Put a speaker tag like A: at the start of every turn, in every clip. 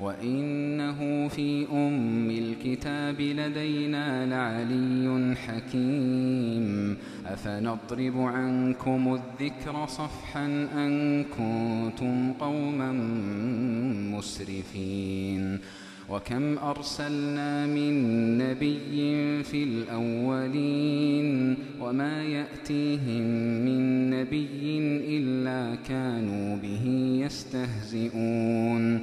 A: وإنه في أم الكتاب لدينا لعلي حكيم. أفنضرب عنكم الذكر صفحا أن كنتم قوما مسرفين. وكم أرسلنا من نبي في الأولين وما يأتيهم من نبي إلا كانوا به يستهزئون.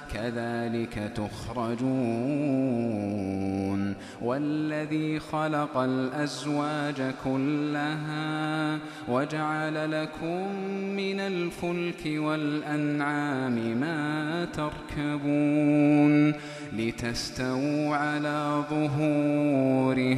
A: كذلك تخرجون والذي خلق الأزواج كلها وجعل لكم من الفلك والأنعام ما تركبون لتستووا على ظهوره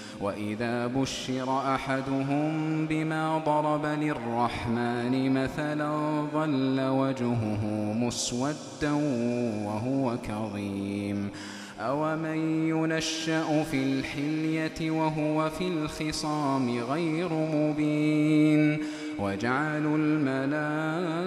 A: وإذا بشر أحدهم بما ضرب للرحمن مثلا ظل وجهه مسودا وهو كظيم. أومن ينشأ في الحلية وهو في الخصام غير مبين وجعلوا الملائكة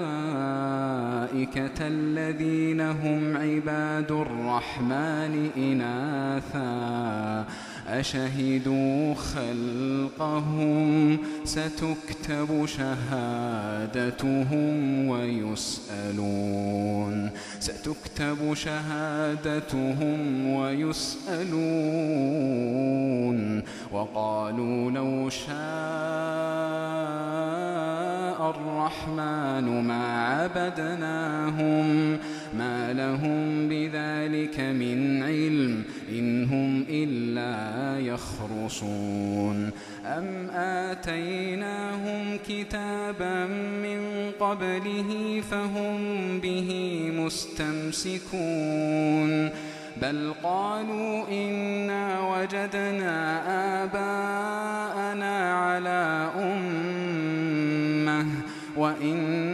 A: الذين هم عباد الرحمن إناثا أشهدوا خلقهم ستكتب شهادتهم ويسألون. ستكتب شهادتهم ويسألون. وقالوا لو شاء الرحمن ما عبدناهم ما لهم بذلك من علم. إن هم إلا يخرصون. أم آتيناهم كتابا من قبله فهم به مستمسكون. بل قالوا إنا وجدنا آباءنا على أمة وإنا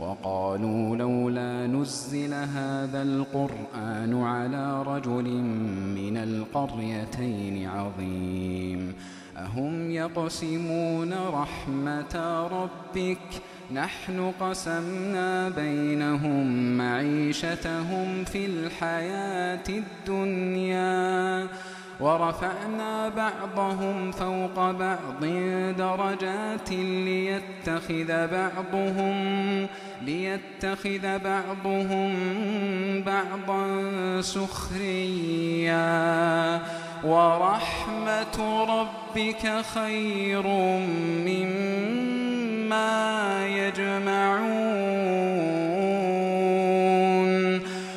A: وقالوا لولا نزل هذا القرآن على رجل من القريتين عظيم. أهم يقسمون رحمة ربك؟ نحن قسمنا بينهم معيشتهم في الحياة الدنيا. ورفعنا بعضهم فوق بعض درجات ليتخذ بعضهم ليتخذ بعضهم بعضا سخريا. ورحمة ربك خير مما يجمعون.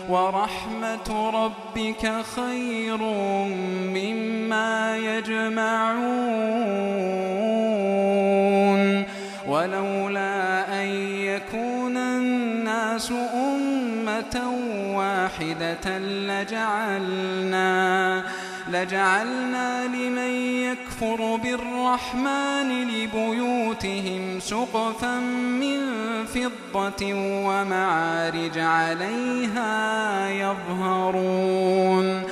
A: ورحمة ربك خير مما يجمعون. ولولا أن يكون الناس واحدة لجعلنا لجعلنا لمن يكفر بالرحمن لبيوتهم سقفا من فضة ومعارج عليها يظهرون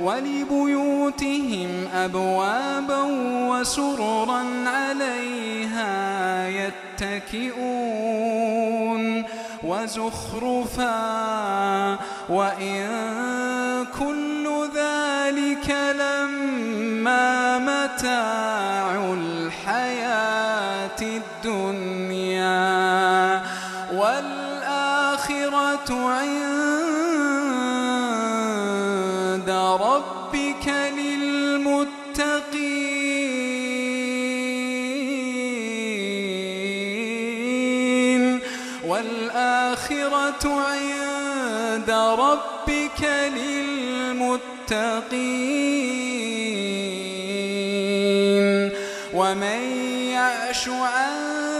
A: ولبيوتهم أبوابا وسررا عليها يتكئون. وزخرفا وإن كل ذلك لما متاع الحياة الدنيا والآخرة عند للمتقين ومن يعش عن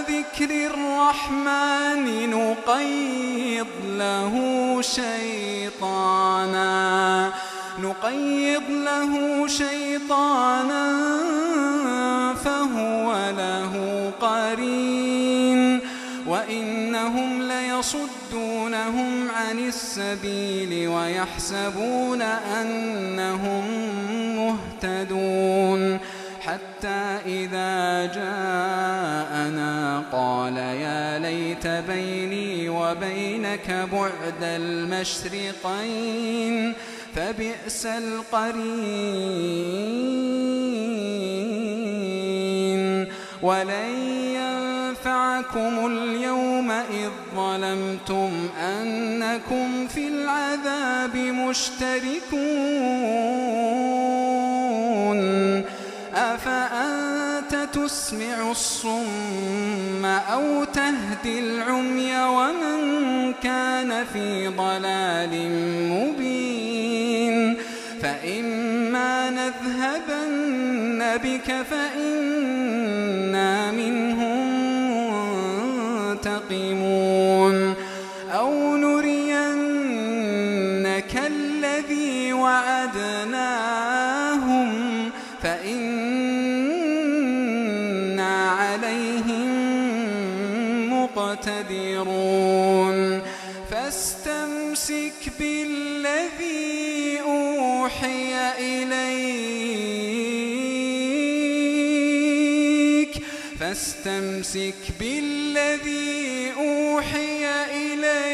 A: ذكر الرحمن نقيض له شيطانا نقيض له شيطانا وإنهم ليصدونهم عن السبيل ويحسبون أنهم مهتدون. حتى إذا جاءنا قال يا ليت بيني وبينك بعد المشرقين فبئس القرين. ولن ينفعكم اليوم إذ ظلمتم أنكم في العذاب مشتركون. أفأنت تسمع الصم أو تهدي العمي ومن كان في ضلال مبين؟ فإما نذهبن بك فإنا عليهم مقتدرون. فاستمسك بالذي أوحي إليك. فاستمسك بالذي أوحي إليك.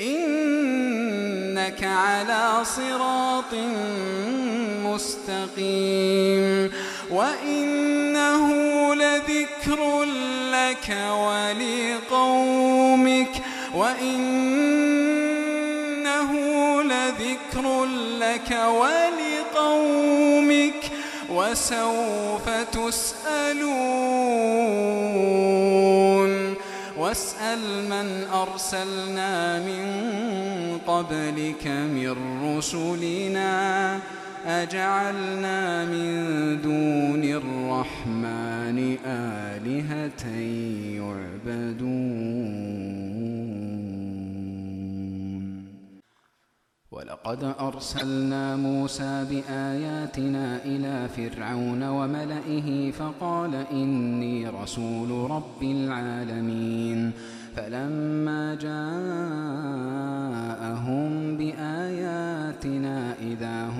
A: إنك على صراط مستقيم. وإنه لذكر لك ولقومك وإنه لذكر لك ولقومك وسوف تسألون واسأل من أرسلنا من قبلك من رسلنا أجعلنا من دون الرحمن آلهة يعبدون. ولقد أرسلنا موسى بآياتنا إلى فرعون وملئه فقال إني رسول رب العالمين. فلما جاءهم بآياتنا إذا هم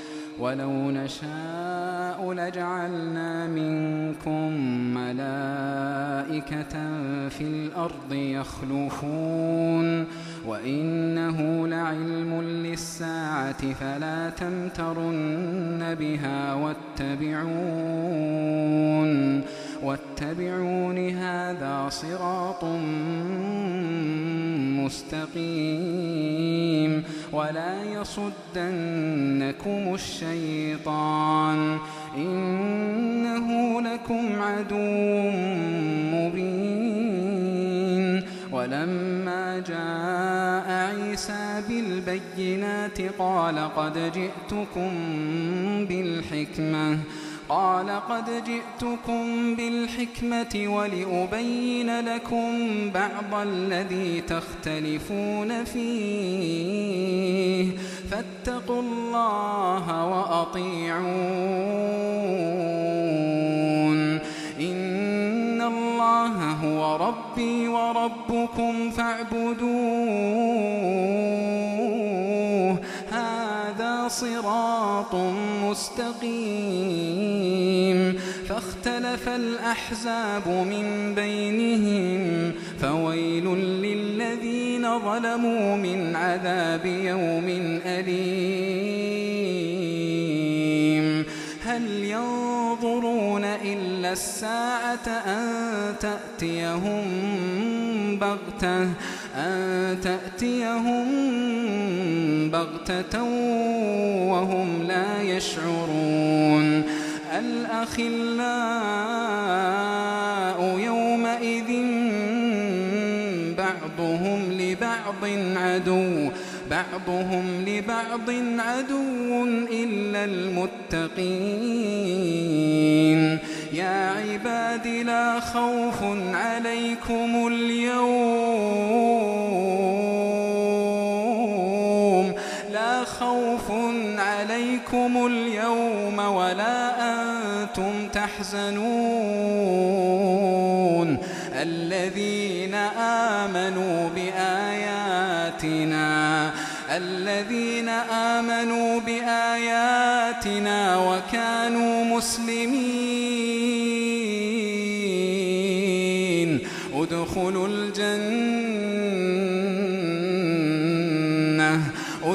A: ولو نشاء لجعلنا منكم ملائكة في الأرض يخلفون وإنه لعلم للساعة فلا تمترن بها واتبعون واتبعون هذا صراط مستقيم ولا يصدنكم الشيطان إنه لكم عدو مبين ولما جاء عيسى بالبينات قال قد جئتكم بالحكمة قال قد جئتكم بالحكمة ولأبين لكم بعض الذي تختلفون فيه. فاتقوا الله وأطيعون. إن الله هو ربي وربكم فاعبدوه صراط مستقيم. فاختلف الأحزاب من بينهم فويل للذين ظلموا من عذاب يوم أليم. هل ينظرون إلا الساعة أن تأتيهم بغتة؟ أن تأتيهم بغتة وهم لا يشعرون. الأخلاء يومئذ بعضهم لبعض عدو بعضهم لبعض عدو إلا المتقين. يا عباد لا خوف عليكم اليوم لا خوف عليكم اليوم ولا أنتم تحزنون الذين آمنوا بآياتنا الذين آمنوا بآياتنا وكانوا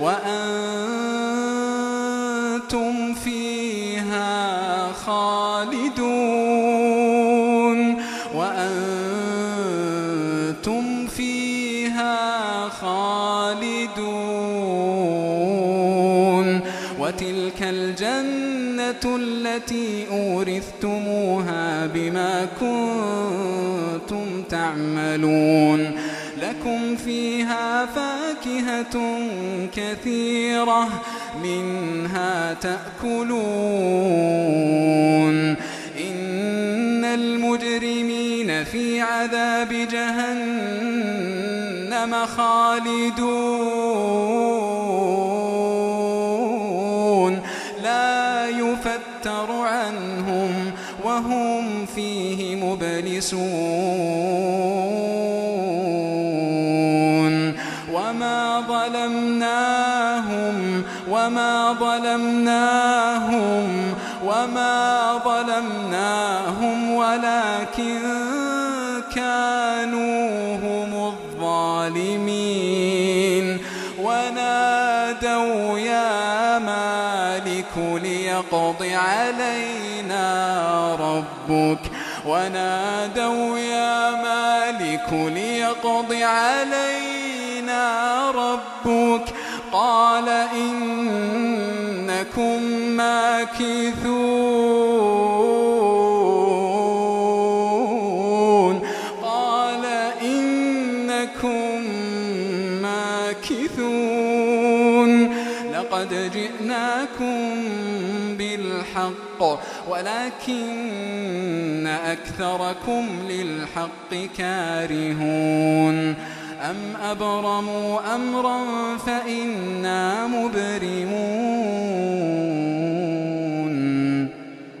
A: وأنتم فيها خالدون. وأنتم فيها خالدون. وتلك الجنة التي أورثتموها بما كنتم تعملون. لكم فيها فاكهة كثيرة منها تأكلون. إن المجرمين في عذاب جهنم خالدون. لا يفتر عنهم وهم فيه مبلسون. وما ظلمناهم وما ظلمناهم ولكن كانوا هم الظالمين ونادوا يا مالك ليقض علينا ربك ونادوا يا مالك ليقض علينا ربك قال إنكم ماكثون. قال إنكم ماكثون. لقد جئناكم بالحق ولكن أكثركم للحق كارهون. أم أبرموا أمرا فإنا مبرمون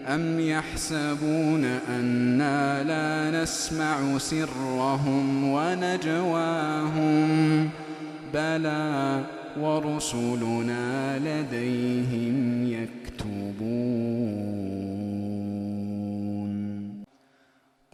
A: أم يحسبون أنا لا نسمع سرهم ونجواهم بلى ورسلنا لديهم يكتبون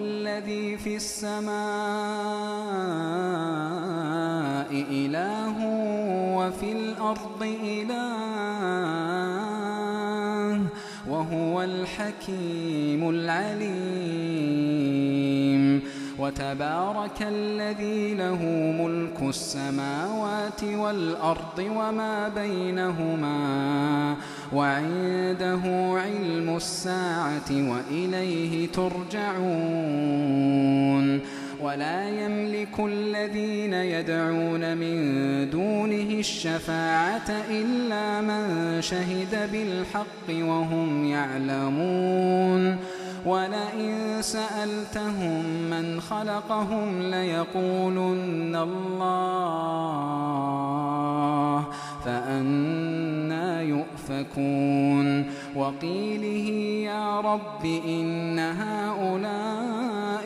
A: الذي في السماء إله وفي الأرض إله وهو الحكيم العليم. وتبارك الذي له ملك السماوات والأرض وما بينهما وعنده علم الساعة وإليه ترجعون. ولا يملك الذين يدعون من دونه الشفاعة إلا من شهد بالحق وهم يعلمون ولئن سألتهم من خلقهم ليقولن الله فأنا يؤفكون وقيله يا رب إن هؤلاء